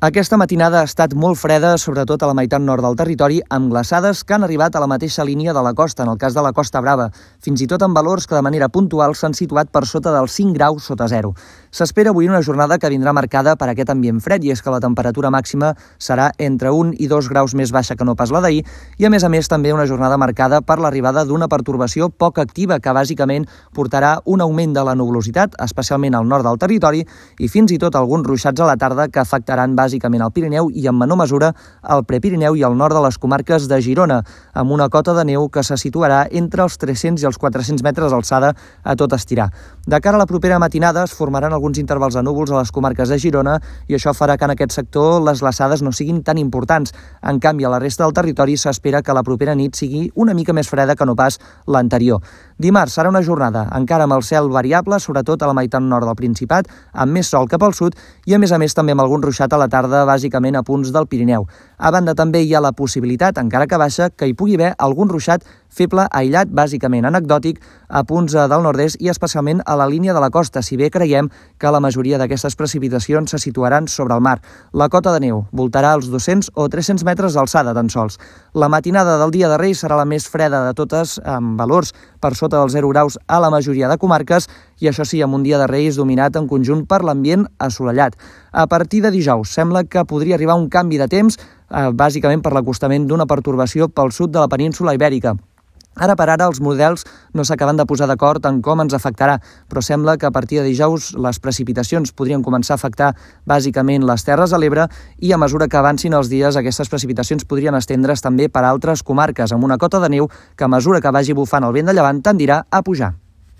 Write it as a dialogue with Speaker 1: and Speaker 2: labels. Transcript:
Speaker 1: Aquesta matinada ha estat molt freda, sobretot a la meitat nord del territori, amb glaçades que han arribat a la mateixa línia de la costa, en el cas de la Costa Brava, fins i tot amb valors que de manera puntual s'han situat per sota dels 5 graus sota zero. S'espera avui una jornada que vindrà marcada per aquest ambient fred, i és que la temperatura màxima serà entre 1 i 2 graus més baixa que no pas la d'ahir, i a més a més també una jornada marcada per l'arribada d'una pertorbació poc activa que bàsicament portarà un augment de la nuvolositat, especialment al nord del territori, i fins i tot alguns ruixats a la tarda que afectaran bàsicament bàsicament al Pirineu i en menor mesura al Prepirineu i al nord de les comarques de Girona, amb una cota de neu que se situarà entre els 300 i els 400 metres d'alçada a tot estirar. De cara a la propera matinada es formaran alguns intervals de núvols a les comarques de Girona i això farà que en aquest sector les glaçades no siguin tan importants. En canvi, a la resta del territori s'espera que la propera nit sigui una mica més freda que no pas l'anterior. Dimarts serà una jornada encara amb el cel variable, sobretot a la meitat nord del Principat, amb més sol cap al sud i, a més a més, també amb algun ruixat a la tarda tarda bàsicament a punts del Pirineu. A banda també hi ha la possibilitat, encara que baixa, que hi pugui haver algun ruixat feble, aïllat, bàsicament anecdòtic, a punts eh, del nord-est i especialment a la línia de la costa, si bé creiem que la majoria d'aquestes precipitacions se situaran sobre el mar. La cota de neu voltarà als 200 o 300 metres d'alçada tan sols. La matinada del dia de Reis serà la més freda de totes, amb valors per sota dels 0 graus a la majoria de comarques, i això sí, amb un dia de Reis dominat en conjunt per l'ambient assolellat. A partir de dijous sembla que podria arribar un canvi de temps, eh, bàsicament per l'acostament d'una pertorbació pel sud de la península ibèrica. Ara per ara els models no s'acaben de posar d'acord en com ens afectarà, però sembla que a partir de dijous les precipitacions podrien començar a afectar bàsicament les terres de l'Ebre i a mesura que avancin els dies aquestes precipitacions podrien estendre's també per altres comarques amb una cota de neu que a mesura que vagi bufant el vent de llevant tendirà a pujar.